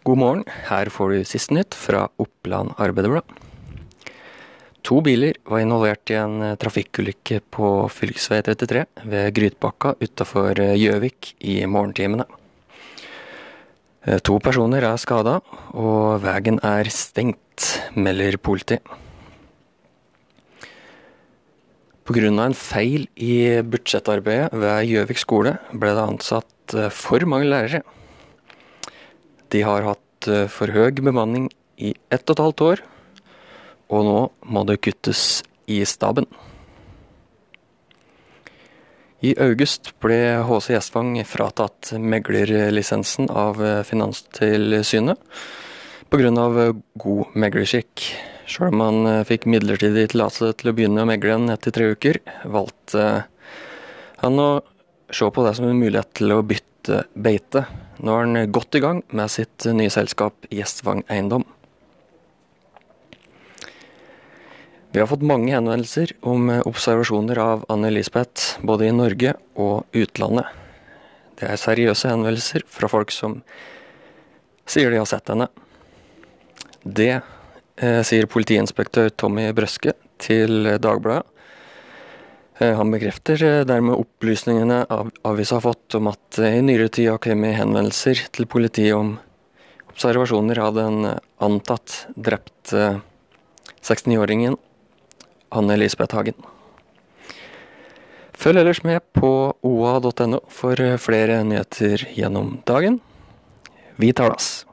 God morgen, her får du siste nytt fra Oppland Arbeiderblad. To biler var involvert i en eh, trafikkulykke på fv. 33 ved Grytbakka utafor eh, Gjøvik i morgentimene. Eh, To personer er skada, og veien er stengt, melder politi. Pga. en feil i budsjettarbeidet ved Gjøvik skole ble det ansatt for mange lærere. De har hatt eh, for høy bemanning i ett og et halvt år, og nå må det kuttes i staben. I august ble HC Gjestvang fratatt meglerlisensen av eh, Finanstilsynet pga. god meglerskikk. Sjøl om han eh, fikk midlertidig tillatelse til å begynne å megle igjen etter tre uker, valgte han å se på det som en mulighet til å bytte beite. Nå er han godt i gang med sitt nye selskap Gjestvang Eiendom. Vi har fått mange henvendelser om eh, observasjoner av Anne-Elisabeth, både i Norge og utlandet. Det er seriøse henvendelser fra folk som sier de har sett henne. Det eh, sier politiinspektør Tommy Brøske til Dagbladet. Eh, han bekrefter eh, dermed opplysningene av avisa har fått om at det i nyere tid har kommet henvendelser til politiet om observasjoner av den antatt drepte 69-åringen Anne-Elisabeth Hagen. Følg ellers med på oa.no for flere nyheter gjennom dagen. Vi talas!